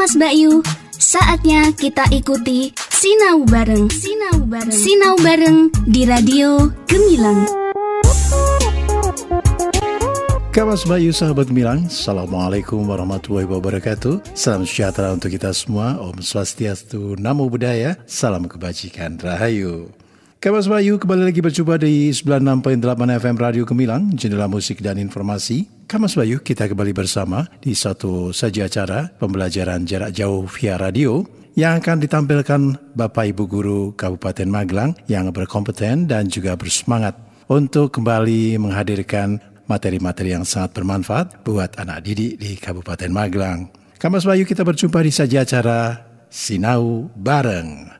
Kamas Bayu, saatnya kita ikuti Sinau Bareng. Sinau Bareng. Sinau Bareng di Radio Gemilang. Kamas Bayu sahabat Gemilang, Assalamualaikum warahmatullahi wabarakatuh Salam sejahtera untuk kita semua Om Swastiastu, Namo Buddhaya Salam kebajikan, Rahayu Kamas Bayu kembali lagi berjumpa di 96.8 FM Radio Gemilang Jendela musik dan informasi Kamas Bayu kita kembali bersama di satu saja acara Pembelajaran jarak jauh via radio yang akan ditampilkan Bapak Ibu Guru Kabupaten Magelang yang berkompeten dan juga bersemangat untuk kembali menghadirkan materi-materi yang sangat bermanfaat buat anak didik di Kabupaten Magelang. Kamas Bayu kita berjumpa di saja acara Sinau Bareng.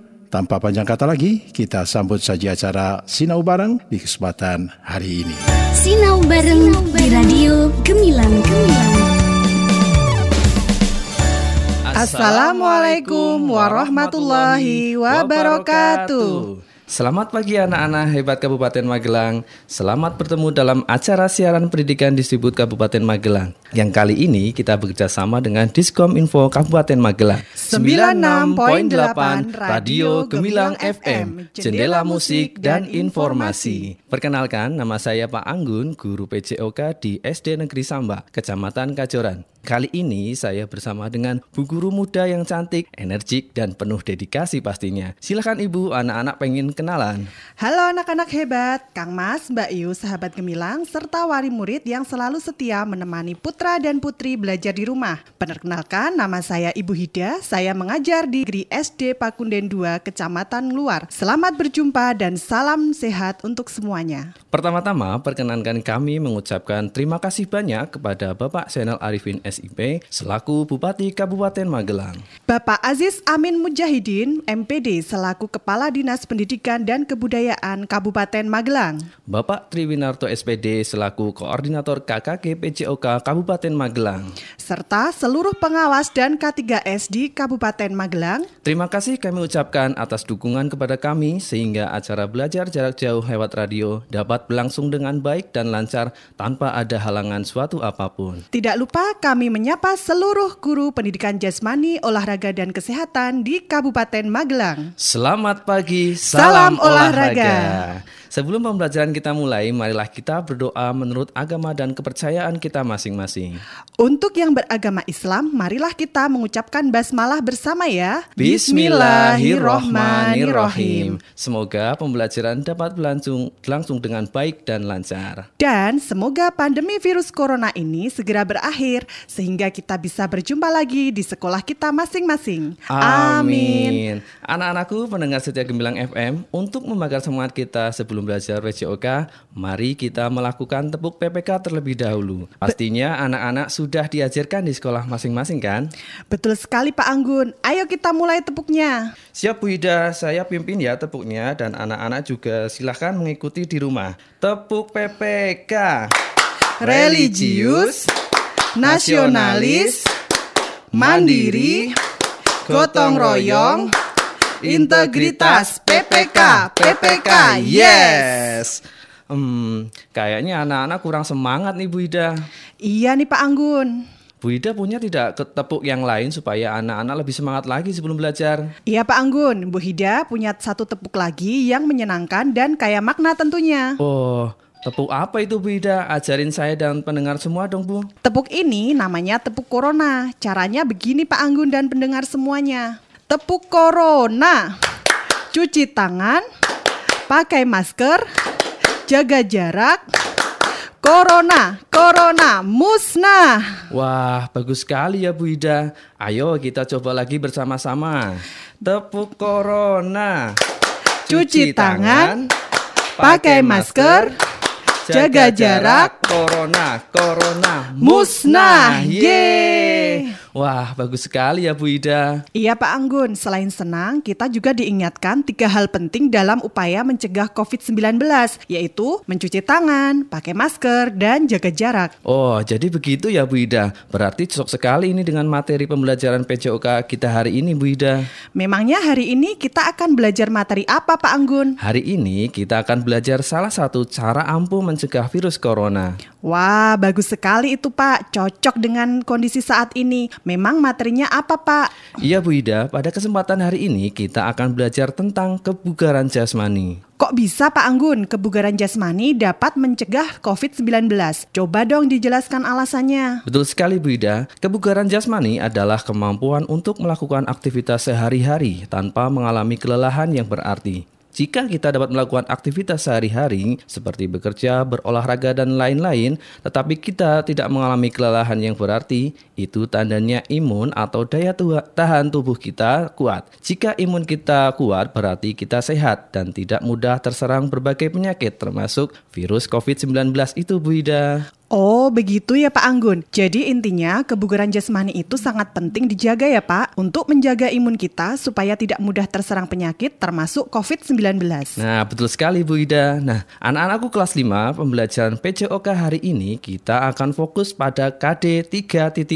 tanpa panjang kata lagi, kita sambut saja acara Sinau Bareng di kesempatan hari ini. Sinau Bareng di Radio Gemilang. Gemilang. Assalamualaikum warahmatullahi wabarakatuh. Selamat pagi anak-anak hebat Kabupaten Magelang. Selamat bertemu dalam acara siaran pendidikan Disibut Kabupaten Magelang. Yang kali ini kita bekerja sama dengan Diskom Info Kabupaten Magelang. 96.8 Radio Gemilang FM, Jendela Musik dan Informasi. Perkenalkan, nama saya Pak Anggun, guru PJOK di SD Negeri Samba, Kecamatan Kajoran. Kali ini saya bersama dengan Bu Guru muda yang cantik, energik, dan penuh dedikasi pastinya. Silahkan Ibu, anak-anak pengen kenalan. Halo anak-anak hebat, Kang Mas, Mbak Yu, sahabat Gemilang, serta wali murid yang selalu setia menemani putra dan putri belajar di rumah. Perkenalkan, nama saya Ibu Hida, saya mengajar di Negeri SD Pakunden 2, Kecamatan Luar. Selamat berjumpa dan salam sehat untuk semuanya. Pertama-tama, perkenankan kami mengucapkan terima kasih banyak kepada Bapak Senel Arifin SIP selaku Bupati Kabupaten Magelang. Bapak Aziz Amin Mujahidin, MPD, selaku Kepala Dinas Pendidikan dan Kebudayaan Kabupaten Magelang. Bapak Triwinarto SPD selaku Koordinator KKG PJOK Kabupaten Magelang. Serta seluruh pengawas dan K3S di Kabupaten Magelang. Terima kasih kami ucapkan atas dukungan kepada kami sehingga acara belajar jarak jauh lewat radio dapat berlangsung dengan baik dan lancar tanpa ada halangan suatu apa pun. Tidak lupa kami menyapa seluruh guru pendidikan jasmani, olahraga dan kesehatan di Kabupaten Magelang. Selamat pagi, Salam salam, olahraga. olahraga. Sebelum pembelajaran kita mulai, marilah kita berdoa menurut agama dan kepercayaan kita masing-masing. Untuk yang beragama Islam, marilah kita mengucapkan basmalah bersama ya. Bismillahirrohmanirrohim. Semoga pembelajaran dapat berlangsung, berlangsung dengan baik dan lancar. Dan semoga pandemi virus corona ini segera berakhir sehingga kita bisa berjumpa lagi di sekolah kita masing-masing. Amin. Anak-anakku pendengar setia Gemilang FM, untuk membakar semangat kita sebelum belajar PJOK, mari kita melakukan tepuk PPK terlebih dahulu. Pastinya anak-anak sudah diajarkan di sekolah masing-masing kan? Betul sekali Pak Anggun. Ayo kita mulai tepuknya. Siap Bu Ida, saya pimpin ya tepuknya dan anak-anak juga silahkan mengikuti di rumah. Tepuk PPK. Religius, nasionalis, mandiri, gotong royong, integritas PPK, PPK, yes. Hmm, kayaknya anak-anak kurang semangat nih Bu Ida. Iya nih Pak Anggun. Bu Ida punya tidak ke- tepuk yang lain supaya anak-anak lebih semangat lagi sebelum belajar? Iya Pak Anggun, Bu Hida punya satu tepuk lagi yang menyenangkan dan kaya makna tentunya. Oh, tepuk apa itu Bu Ida? Ajarin saya dan pendengar semua dong Bu. Tepuk ini namanya tepuk corona. Caranya begini Pak Anggun dan pendengar semuanya. Tepuk corona. Cuci tangan, pakai masker, jaga jarak. Corona, corona, musnah. Wah, bagus sekali ya Bu Ida. Ayo kita coba lagi bersama-sama. Tepuk corona. Cuci tangan, pakai masker, jaga jarak, corona, corona, musnah. Yeay. Wah, bagus sekali ya Bu Ida. Iya Pak Anggun, selain senang, kita juga diingatkan tiga hal penting dalam upaya mencegah COVID-19, yaitu mencuci tangan, pakai masker, dan jaga jarak. Oh, jadi begitu ya Bu Ida. Berarti cocok sekali ini dengan materi pembelajaran PJOK kita hari ini Bu Ida. Memangnya hari ini kita akan belajar materi apa Pak Anggun? Hari ini kita akan belajar salah satu cara ampuh mencegah virus corona. Wah, bagus sekali itu Pak. Cocok dengan kondisi saat ini. Memang materinya apa Pak? Iya Bu Ida, pada kesempatan hari ini kita akan belajar tentang kebugaran jasmani. Kok bisa Pak Anggun kebugaran jasmani dapat mencegah COVID-19? Coba dong dijelaskan alasannya. Betul sekali Bu Ida, kebugaran jasmani adalah kemampuan untuk melakukan aktivitas sehari-hari tanpa mengalami kelelahan yang berarti. Jika kita dapat melakukan aktivitas sehari-hari seperti bekerja, berolahraga, dan lain-lain, tetapi kita tidak mengalami kelelahan yang berarti, itu tandanya imun atau daya tahan tubuh kita kuat. Jika imun kita kuat, berarti kita sehat dan tidak mudah terserang berbagai penyakit, termasuk virus COVID-19 itu, Bu Ida. Oh, begitu ya Pak Anggun. Jadi intinya kebugaran jasmani itu sangat penting dijaga ya Pak untuk menjaga imun kita supaya tidak mudah terserang penyakit termasuk COVID-19. Nah, betul sekali Bu Ida. Nah, anak-anakku kelas 5 pembelajaran PJOK hari ini kita akan fokus pada KD 3.5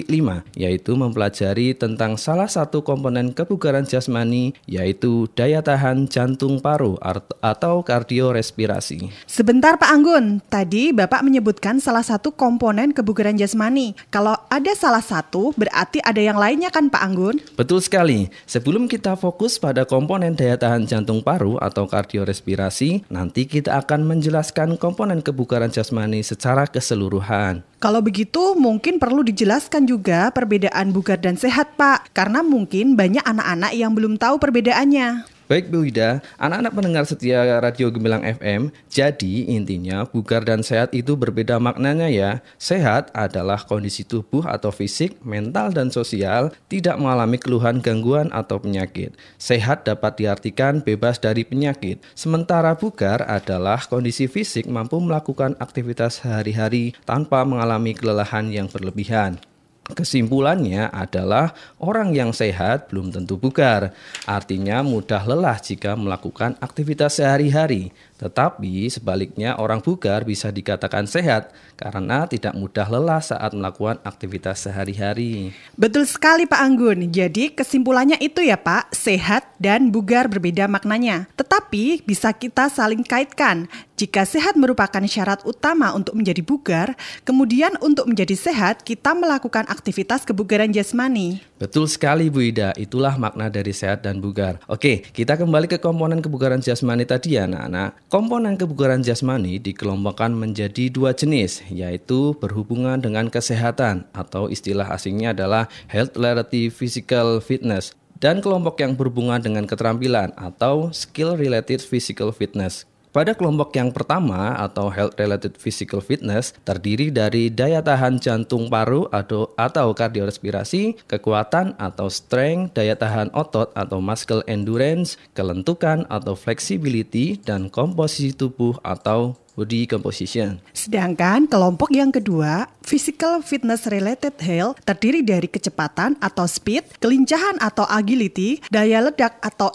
yaitu mempelajari tentang salah satu komponen kebugaran jasmani yaitu daya tahan jantung paru atau kardiorespirasi. Sebentar Pak Anggun, tadi Bapak menyebutkan salah satu satu komponen kebugaran jasmani. Kalau ada salah satu, berarti ada yang lainnya kan Pak Anggun? Betul sekali. Sebelum kita fokus pada komponen daya tahan jantung paru atau kardiorespirasi, nanti kita akan menjelaskan komponen kebugaran jasmani secara keseluruhan. Kalau begitu mungkin perlu dijelaskan juga perbedaan bugar dan sehat Pak, karena mungkin banyak anak-anak yang belum tahu perbedaannya. Baik Bu Ida, anak-anak pendengar setia Radio Gemilang FM, jadi intinya bugar dan sehat itu berbeda maknanya ya. Sehat adalah kondisi tubuh atau fisik, mental dan sosial tidak mengalami keluhan gangguan atau penyakit. Sehat dapat diartikan bebas dari penyakit, sementara bugar adalah kondisi fisik mampu melakukan aktivitas sehari-hari tanpa mengalami kelelahan yang berlebihan. Kesimpulannya adalah orang yang sehat belum tentu bugar, artinya mudah lelah jika melakukan aktivitas sehari-hari. Tetapi sebaliknya orang bugar bisa dikatakan sehat karena tidak mudah lelah saat melakukan aktivitas sehari-hari. Betul sekali Pak Anggun. Jadi kesimpulannya itu ya Pak, sehat dan bugar berbeda maknanya. Tetapi bisa kita saling kaitkan. Jika sehat merupakan syarat utama untuk menjadi bugar, kemudian untuk menjadi sehat kita melakukan aktivitas kebugaran jasmani. Betul sekali Bu Ida, itulah makna dari sehat dan bugar. Oke, kita kembali ke komponen kebugaran jasmani tadi ya anak-anak. Komponen kebugaran jasmani dikelompokkan menjadi dua jenis, yaitu berhubungan dengan kesehatan atau istilah asingnya adalah health related physical fitness dan kelompok yang berhubungan dengan keterampilan atau skill related physical fitness. Pada kelompok yang pertama atau health related physical fitness terdiri dari daya tahan jantung paru atau atau kardiorespirasi, kekuatan atau strength, daya tahan otot atau muscle endurance, kelentukan atau flexibility dan komposisi tubuh atau body composition. Sedangkan kelompok yang kedua, physical fitness related health, terdiri dari kecepatan atau speed, kelincahan atau agility, daya ledak atau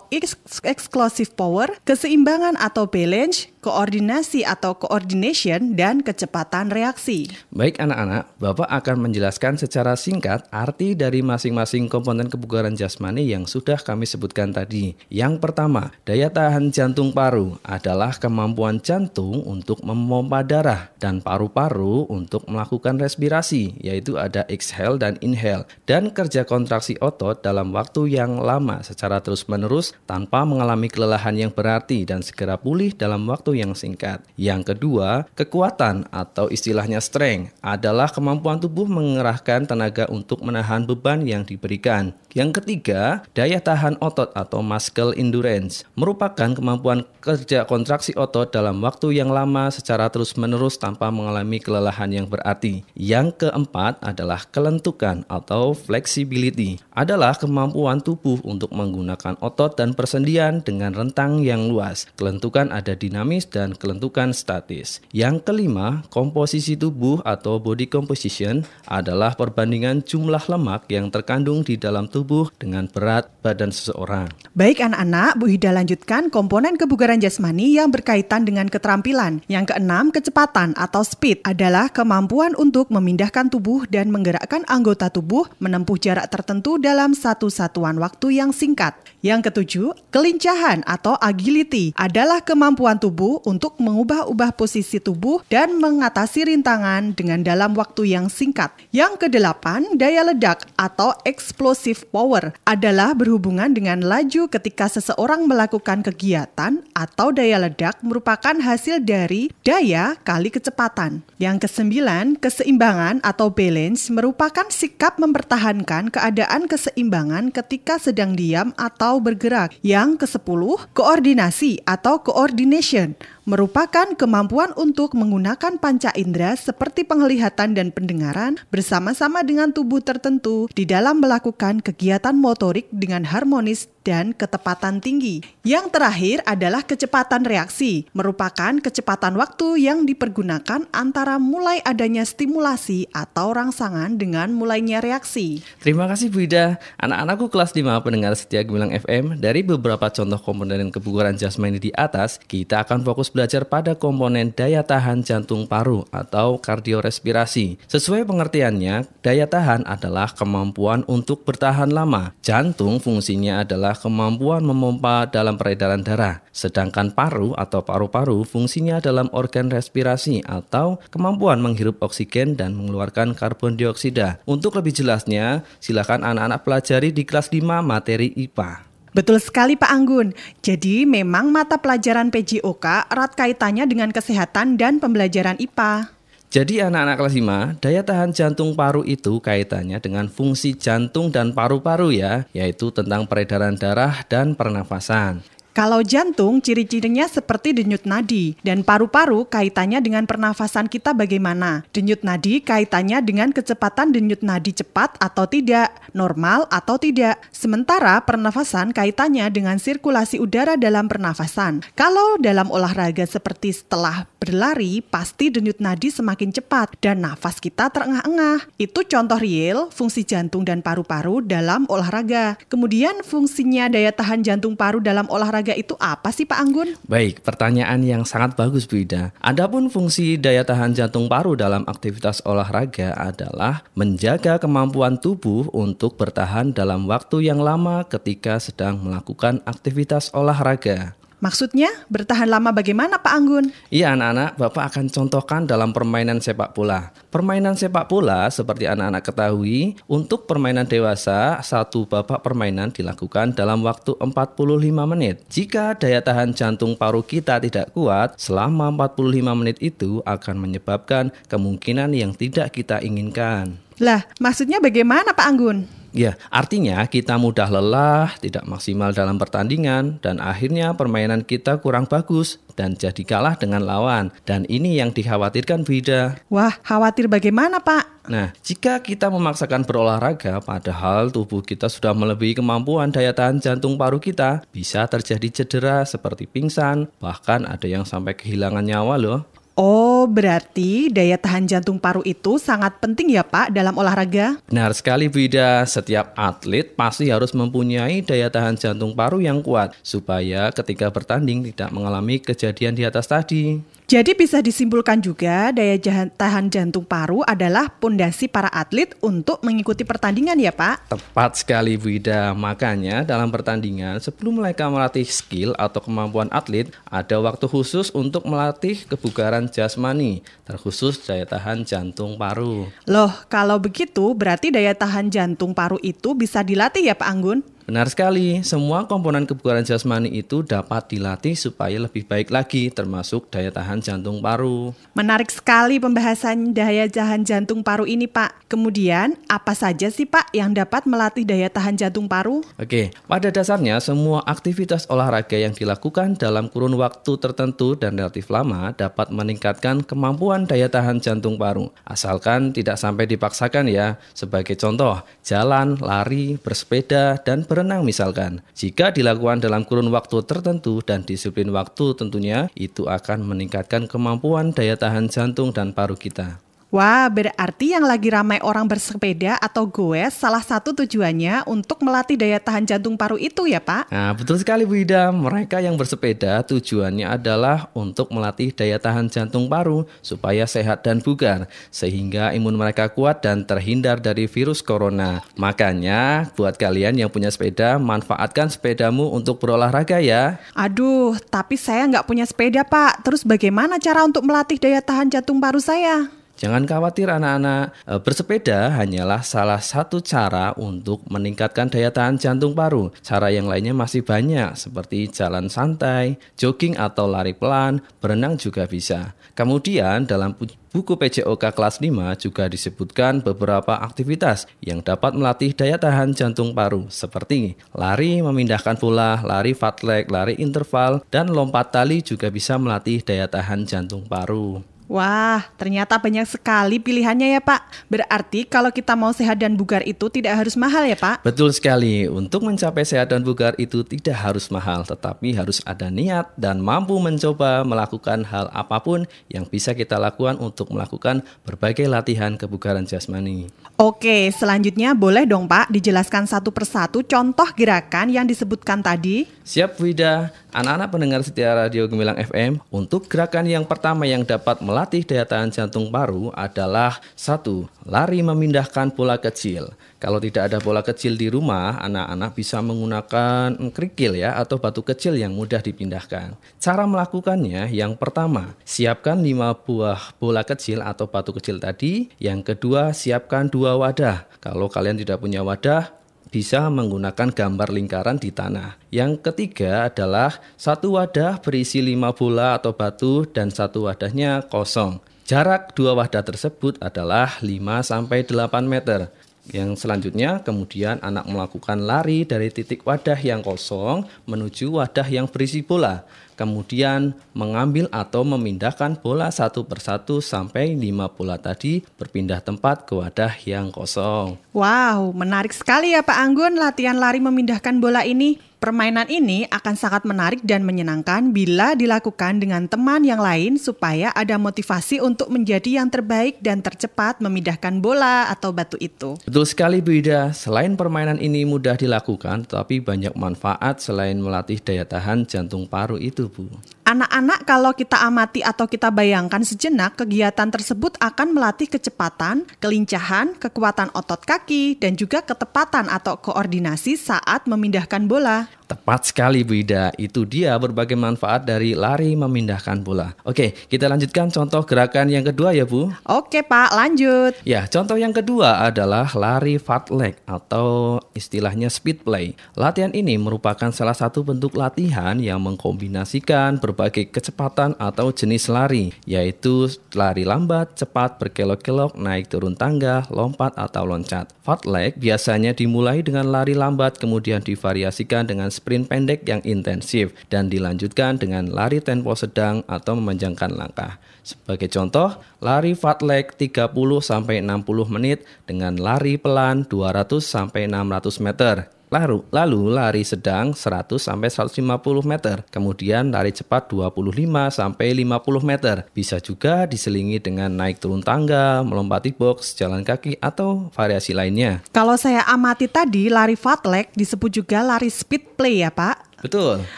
exclusive power, keseimbangan atau balance, koordinasi atau coordination, dan kecepatan reaksi. Baik anak-anak, Bapak akan menjelaskan secara singkat arti dari masing-masing komponen kebugaran jasmani yang sudah kami sebutkan tadi. Yang pertama, daya tahan jantung paru adalah kemampuan jantung untuk untuk memompa darah dan paru-paru untuk melakukan respirasi, yaitu ada exhale dan inhale, dan kerja kontraksi otot dalam waktu yang lama secara terus-menerus tanpa mengalami kelelahan yang berarti dan segera pulih dalam waktu yang singkat. Yang kedua, kekuatan atau istilahnya strength adalah kemampuan tubuh mengerahkan tenaga untuk menahan beban yang diberikan. Yang ketiga, daya tahan otot atau muscle endurance merupakan kemampuan kerja kontraksi otot dalam waktu yang lama secara terus-menerus tanpa mengalami kelelahan yang berarti. Yang keempat adalah kelentukan atau flexibility, adalah kemampuan tubuh untuk menggunakan otot dan persendian dengan rentang yang luas. Kelentukan ada dinamis dan kelentukan statis. Yang kelima, komposisi tubuh atau body composition adalah perbandingan jumlah lemak yang terkandung di dalam tubuh dengan berat badan seseorang. Baik anak-anak, Bu Hida lanjutkan komponen kebugaran jasmani yang berkaitan dengan keterampilan. Yang keenam, kecepatan atau speed adalah kemampuan untuk memindahkan tubuh dan menggerakkan anggota tubuh menempuh jarak tertentu dalam satu satuan waktu yang singkat. Yang ketujuh, kelincahan atau agility adalah kemampuan tubuh untuk mengubah-ubah posisi tubuh dan mengatasi rintangan dengan dalam waktu yang singkat. Yang kedelapan, daya ledak atau explosive power adalah berhubungan dengan laju ketika seseorang melakukan kegiatan atau daya ledak merupakan hasil dari daya kali kecepatan. Yang kesembilan, keseimbangan atau balance merupakan sikap mempertahankan keadaan keseimbangan ketika sedang diam atau bergerak. Yang ke-10, koordinasi atau coordination merupakan kemampuan untuk menggunakan panca indera seperti penglihatan dan pendengaran bersama-sama dengan tubuh tertentu di dalam melakukan kegiatan motorik dengan harmonis dan ketepatan tinggi. Yang terakhir adalah kecepatan reaksi, merupakan kecepatan waktu yang dipergunakan antara mulai adanya stimulasi atau rangsangan dengan mulainya reaksi. Terima kasih Bu Ida. Anak-anakku kelas 5 pendengar setia Gemilang FM, dari beberapa contoh komponen kebugaran jasmani di atas, kita akan fokus belajar pada komponen daya tahan jantung paru atau kardiorespirasi. Sesuai pengertiannya, daya tahan adalah kemampuan untuk bertahan lama. Jantung fungsinya adalah adalah kemampuan memompa dalam peredaran darah, sedangkan paru atau paru-paru fungsinya dalam organ respirasi atau kemampuan menghirup oksigen dan mengeluarkan karbon dioksida. Untuk lebih jelasnya, silakan anak-anak pelajari di kelas 5 materi IPA. Betul sekali Pak Anggun. Jadi memang mata pelajaran PJOK erat kaitannya dengan kesehatan dan pembelajaran IPA. Jadi anak-anak kelas 5, daya tahan jantung paru itu kaitannya dengan fungsi jantung dan paru-paru ya, yaitu tentang peredaran darah dan pernafasan. Kalau jantung, ciri-cirinya seperti denyut nadi, dan paru-paru kaitannya dengan pernafasan kita bagaimana. Denyut nadi kaitannya dengan kecepatan denyut nadi cepat atau tidak, normal atau tidak. Sementara pernafasan kaitannya dengan sirkulasi udara dalam pernafasan. Kalau dalam olahraga seperti setelah berlari, pasti denyut nadi semakin cepat dan nafas kita terengah-engah. Itu contoh real fungsi jantung dan paru-paru dalam olahraga. Kemudian fungsinya daya tahan jantung paru dalam olahraga olahraga itu apa sih Pak Anggun? Baik, pertanyaan yang sangat bagus Bu Ida. Adapun fungsi daya tahan jantung paru dalam aktivitas olahraga adalah menjaga kemampuan tubuh untuk bertahan dalam waktu yang lama ketika sedang melakukan aktivitas olahraga. Maksudnya bertahan lama bagaimana Pak Anggun? Iya anak-anak, Bapak akan contohkan dalam permainan sepak bola. Permainan sepak bola seperti anak-anak ketahui, untuk permainan dewasa, satu babak permainan dilakukan dalam waktu 45 menit. Jika daya tahan jantung paru kita tidak kuat, selama 45 menit itu akan menyebabkan kemungkinan yang tidak kita inginkan. Lah, maksudnya bagaimana Pak Anggun? Ya, artinya kita mudah lelah, tidak maksimal dalam pertandingan, dan akhirnya permainan kita kurang bagus dan jadi kalah dengan lawan. Dan ini yang dikhawatirkan Bida. Wah, khawatir bagaimana Pak? Nah, jika kita memaksakan berolahraga padahal tubuh kita sudah melebihi kemampuan daya tahan jantung paru kita, bisa terjadi cedera seperti pingsan, bahkan ada yang sampai kehilangan nyawa loh. Oh, berarti daya tahan jantung paru itu sangat penting ya Pak dalam olahraga? Benar sekali Bu Ida, setiap atlet pasti harus mempunyai daya tahan jantung paru yang kuat supaya ketika bertanding tidak mengalami kejadian di atas tadi. Jadi bisa disimpulkan juga daya tahan jantung paru adalah pondasi para atlet untuk mengikuti pertandingan ya Pak? Tepat sekali Bu Ida. Makanya dalam pertandingan sebelum mereka melatih skill atau kemampuan atlet, ada waktu khusus untuk melatih kebugaran jasmani, terkhusus daya tahan jantung paru. Loh, kalau begitu berarti daya tahan jantung paru itu bisa dilatih ya Pak Anggun? Benar sekali, semua komponen kebugaran jasmani itu dapat dilatih supaya lebih baik lagi, termasuk daya tahan jantung paru. Menarik sekali pembahasan daya tahan jantung paru ini, Pak. Kemudian, apa saja sih, Pak, yang dapat melatih daya tahan jantung paru? Oke, pada dasarnya semua aktivitas olahraga yang dilakukan dalam kurun waktu tertentu dan relatif lama dapat meningkatkan kemampuan daya tahan jantung paru. Asalkan tidak sampai dipaksakan ya. Sebagai contoh, jalan, lari, bersepeda, dan ber berenang misalkan. Jika dilakukan dalam kurun waktu tertentu dan disiplin waktu tentunya itu akan meningkatkan kemampuan daya tahan jantung dan paru kita. Wah, berarti yang lagi ramai orang bersepeda atau goes salah satu tujuannya untuk melatih daya tahan jantung paru itu ya Pak? Nah, betul sekali Bu Ida. Mereka yang bersepeda tujuannya adalah untuk melatih daya tahan jantung paru supaya sehat dan bugar, sehingga imun mereka kuat dan terhindar dari virus corona. Makanya, buat kalian yang punya sepeda, manfaatkan sepedamu untuk berolahraga ya. Aduh, tapi saya nggak punya sepeda Pak. Terus bagaimana cara untuk melatih daya tahan jantung paru saya? Jangan khawatir anak-anak, e, bersepeda hanyalah salah satu cara untuk meningkatkan daya tahan jantung paru. Cara yang lainnya masih banyak seperti jalan santai, jogging atau lari pelan, berenang juga bisa. Kemudian dalam buku PJOK kelas 5 juga disebutkan beberapa aktivitas yang dapat melatih daya tahan jantung paru seperti lari memindahkan bola, lari fartlek, lari interval, dan lompat tali juga bisa melatih daya tahan jantung paru. Wah, ternyata banyak sekali pilihannya ya Pak. Berarti kalau kita mau sehat dan bugar itu tidak harus mahal ya Pak? Betul sekali. Untuk mencapai sehat dan bugar itu tidak harus mahal, tetapi harus ada niat dan mampu mencoba melakukan hal apa pun yang bisa kita lakukan untuk melakukan berbagai latihan kebugaran jasmani. Oke, selanjutnya boleh dong Pak dijelaskan satu persatu contoh gerakan yang disebutkan tadi? Siap Wida. Anak-anak pendengar setia Radio Gemilang FM, untuk gerakan yang pertama yang dapat melatih daya tahan jantung paru adalah satu, lari memindahkan bola kecil. Kalau tidak ada bola kecil di rumah, anak-anak bisa menggunakan kerikil ya atau batu kecil yang mudah dipindahkan. Cara melakukannya yang pertama, siapkan 5 buah bola kecil atau batu kecil tadi. Yang kedua, siapkan dua wadah. Kalau kalian tidak punya wadah, bisa menggunakan gambar lingkaran di tanah. Yang ketiga adalah satu wadah berisi lima bola atau batu dan satu wadahnya kosong. Jarak dua wadah tersebut adalah 5-8 meter. Yang selanjutnya kemudian anak melakukan lari dari titik wadah yang kosong menuju wadah yang berisi bola kemudian mengambil atau memindahkan bola satu persatu sampai lima bola tadi berpindah tempat ke wadah yang kosong. Wow, menarik sekali ya Pak Anggun latihan lari memindahkan bola ini. Permainan ini akan sangat menarik dan menyenangkan bila dilakukan dengan teman yang lain supaya ada motivasi untuk menjadi yang terbaik dan tercepat memindahkan bola atau batu itu. Betul sekali Bu Ida, selain permainan ini mudah dilakukan, tapi banyak manfaat selain melatih daya tahan jantung paru itu Bu. Anak-anak kalau kita amati atau kita bayangkan sejenak, kegiatan tersebut akan melatih kecepatan, kelincahan, kekuatan otot kaki, dan juga ketepatan atau koordinasi saat memindahkan bola. Tepat sekali Bu Ida, itu dia berbagai manfaat dari lari memindahkan bola. Oke, kita lanjutkan contoh gerakan yang kedua ya Bu. Oke Pak, lanjut. Ya, contoh yang kedua adalah lari fartlek atau istilahnya speed play. Latihan ini merupakan salah satu bentuk latihan yang mengkombinasikan berbagai kecepatan atau jenis lari, yaitu lari lambat, cepat, berkelok-kelok, naik turun tangga, lompat atau loncat. Fartlek biasanya dimulai dengan lari lambat kemudian divariasikan dengan sprint pendek yang intensif dan dilanjutkan dengan lari tempo sedang atau memanjangkan langkah. Sebagai contoh, lari fartlek 30 sampai 60 menit dengan lari pelan 200 sampai 600 meter. Lalu, lalu lari sedang 100 sampai 150 meter, kemudian lari cepat 25 sampai 50 meter. Bisa juga diselingi dengan naik turun tangga, melompati box, jalan kaki atau variasi lainnya. Kalau saya amati tadi lari fartlek disebut juga lari speed play ya, Pak. Betul.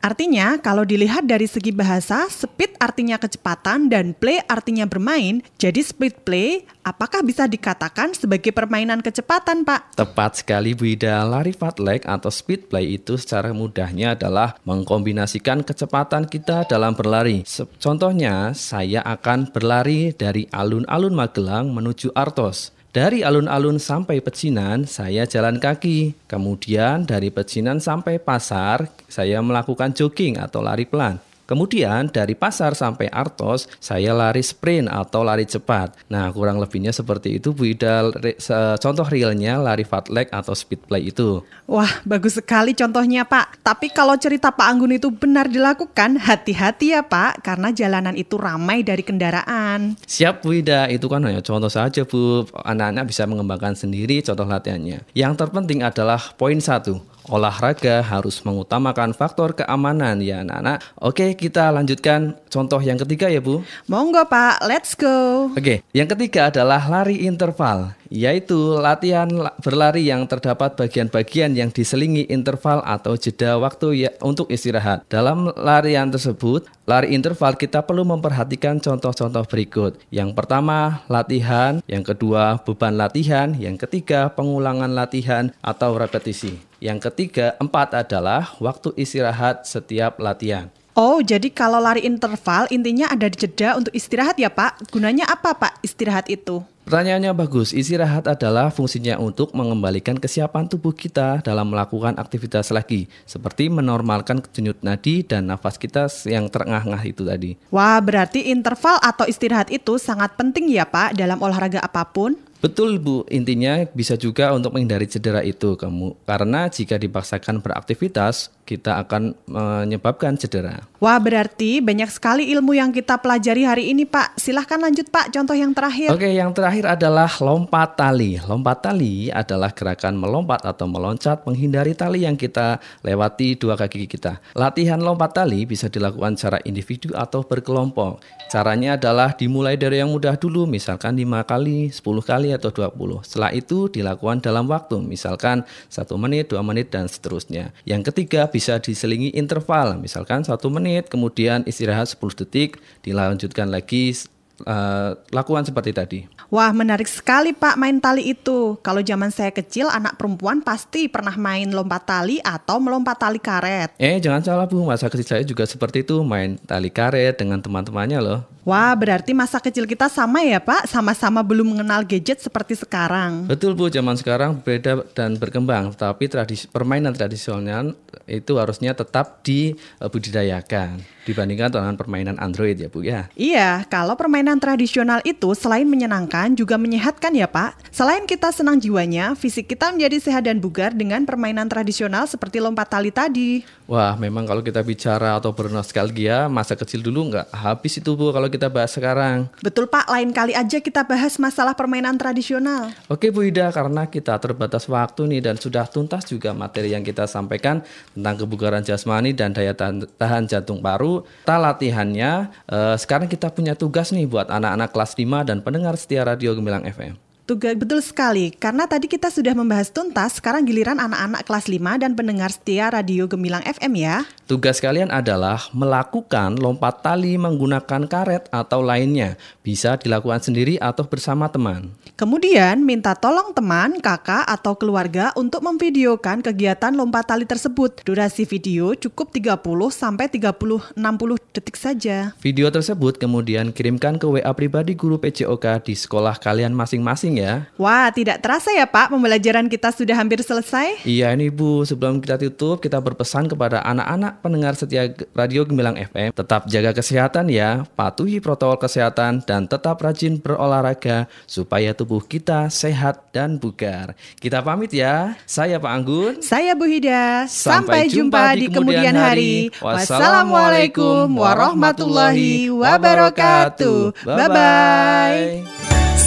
Artinya, kalau dilihat dari segi bahasa, speed artinya kecepatan dan play artinya bermain. Jadi speed play apakah bisa dikatakan sebagai permainan kecepatan, Pak? Tepat sekali Bu Ida. Lari fartlek atau speed play itu secara mudahnya adalah mengkombinasikan kecepatan kita dalam berlari. Contohnya, saya akan berlari dari alun-alun Magelang menuju Artos. Dari alun-alun sampai pecinan, saya jalan kaki. Kemudian dari pecinan sampai pasar, saya melakukan jogging atau lari pelan. Kemudian dari pasar sampai Artos, saya lari sprint atau lari cepat. Nah, kurang lebihnya seperti itu Bu Ida. Contoh realnya lari fartlek atau speed play itu. Wah, bagus sekali contohnya Pak. Tapi kalau cerita Pak Anggun itu benar dilakukan, hati-hati ya Pak, karena jalanan itu ramai dari kendaraan. Siap Bu Ida, itu kan hanya contoh saja Bu. Anak-anak bisa mengembangkan sendiri contoh latihannya. Yang terpenting adalah poin satu, olahraga harus mengutamakan faktor keamanan ya anak-anak. Oke, kita lanjutkan contoh yang ketiga ya Bu. Monggo Pak, let's go. Oke, yang ketiga adalah lari interval, yaitu latihan berlari yang terdapat bagian-bagian yang diselingi interval atau jeda waktu ya, untuk istirahat. Dalam larian tersebut, lari interval kita perlu memperhatikan contoh-contoh berikut. Yang pertama, latihan, yang kedua, beban latihan, yang ketiga, pengulangan latihan atau repetisi. Yang ketiga, empat adalah waktu istirahat setiap latihan. Oh, jadi kalau lari interval intinya ada di jeda untuk istirahat ya Pak? Gunanya apa Pak istirahat itu? Pertanyaannya bagus. Istirahat adalah fungsinya untuk mengembalikan kesiapan tubuh kita dalam melakukan aktivitas lagi, seperti menormalkan denyut nadi dan nafas kita yang terengah-engah itu tadi. Wah, berarti interval atau istirahat itu sangat penting ya Pak dalam olahraga apa pun? Betul Bu, intinya bisa juga untuk menghindari cedera itu kamu. Karena jika dipaksakan beraktivitas, kita akan menyebabkan cedera. Wah, berarti banyak sekali ilmu yang kita pelajari hari ini, Pak. Silahkan lanjut, Pak. Contoh yang terakhir. Oke, yang terakhir adalah lompat tali. Lompat tali adalah gerakan melompat atau meloncat menghindari tali yang kita lewati dua kaki kita. Latihan lompat tali bisa dilakukan secara individu atau berkelompok. Caranya adalah dimulai dari yang mudah dulu, misalkan 5 kali, 10 kali, atau 20. Setelah itu dilakukan dalam waktu, misalkan 1 menit, 2 menit, dan seterusnya. Yang ketiga, bisa diselingi interval, misalkan satu menit, kemudian istirahat 10 detik, dilanjutkan lagi uh, lakukan seperti tadi. Wah, menarik sekali Pak main tali itu. Kalau zaman saya kecil, anak perempuan pasti pernah main lompat tali atau melompat tali karet. Eh, jangan salah Bu, masa kecil saya juga seperti itu, main tali karet dengan teman-temannya loh. Wah, berarti masa kecil kita sama ya Pak? Sama-sama belum mengenal gadget seperti sekarang. Betul Bu, zaman sekarang beda dan berkembang. Tapi tradisi, permainan tradisional itu harusnya tetap dibudidayakan dibandingkan dengan permainan Android ya Bu ya. Iya, kalau permainan tradisional itu selain menyenangkan juga menyehatkan ya Pak. Selain kita senang jiwanya, fisik kita menjadi sehat dan bugar dengan permainan tradisional seperti lompat tali tadi. Wah, memang kalau kita bicara atau bernostalgia, masa kecil dulu nggak habis itu Bu kalau kita bahas sekarang. Betul Pak, lain kali aja kita bahas masalah permainan tradisional. Oke Bu Ida, karena kita terbatas waktu nih dan sudah tuntas juga materi yang kita sampaikan tentang kebugaran jasmani dan daya tahan jantung paru. Ta latihannya, eh, sekarang kita punya tugas nih buat anak-anak kelas 5 dan pendengar setia Radio Gemilang FM. Tugas betul sekali, karena tadi kita sudah membahas tuntas, sekarang giliran anak-anak kelas 5 dan pendengar setia Radio Gemilang FM ya. Tugas kalian adalah melakukan lompat tali menggunakan karet atau lainnya. Bisa dilakukan sendiri atau bersama teman. Kemudian minta tolong teman, kakak, atau keluarga untuk memvideokan kegiatan lompat tali tersebut. Durasi video cukup 30 sampai 30 60 detik saja. Video tersebut kemudian kirimkan ke WA pribadi guru PJOK di sekolah kalian masing-masing ya. Wah, tidak terasa ya Pak, pembelajaran kita sudah hampir selesai. Iya ini Bu, sebelum kita tutup, kita berpesan kepada anak-anak pendengar setia Radio Gemilang FM, tetap jaga kesehatan ya, patuhi protokol kesehatan, dan tetap rajin berolahraga supaya tubuh kita sehat dan bugar. Kita pamit ya, saya Pak Anggun. Saya Bu Hida. Sampai, Sampai jumpa di kemudian hari. Wassalamualaikum warahmatullahi wabarakatuh. Bye-bye.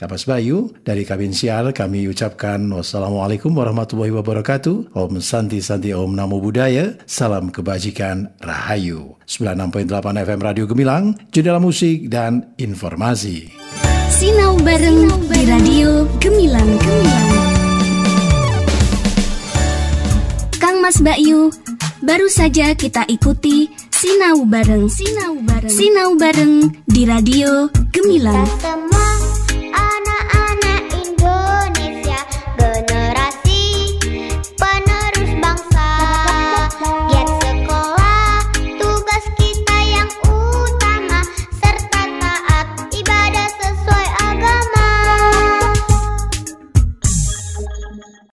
Kapas Bayu dari Kabin Sial kami ucapkan wassalamualaikum warahmatullahi wabarakatuh. Om Santi Santi Om Namo Buddhaya. Salam kebajikan Rahayu. 96.8 FM Radio Gemilang, jendela musik dan informasi. Sinau bareng di Radio Gemilang Gemilang. Kang Mas Bayu, baru saja kita ikuti Sinau bareng Sinau bareng Sinau bareng di Radio Gemilang. Anak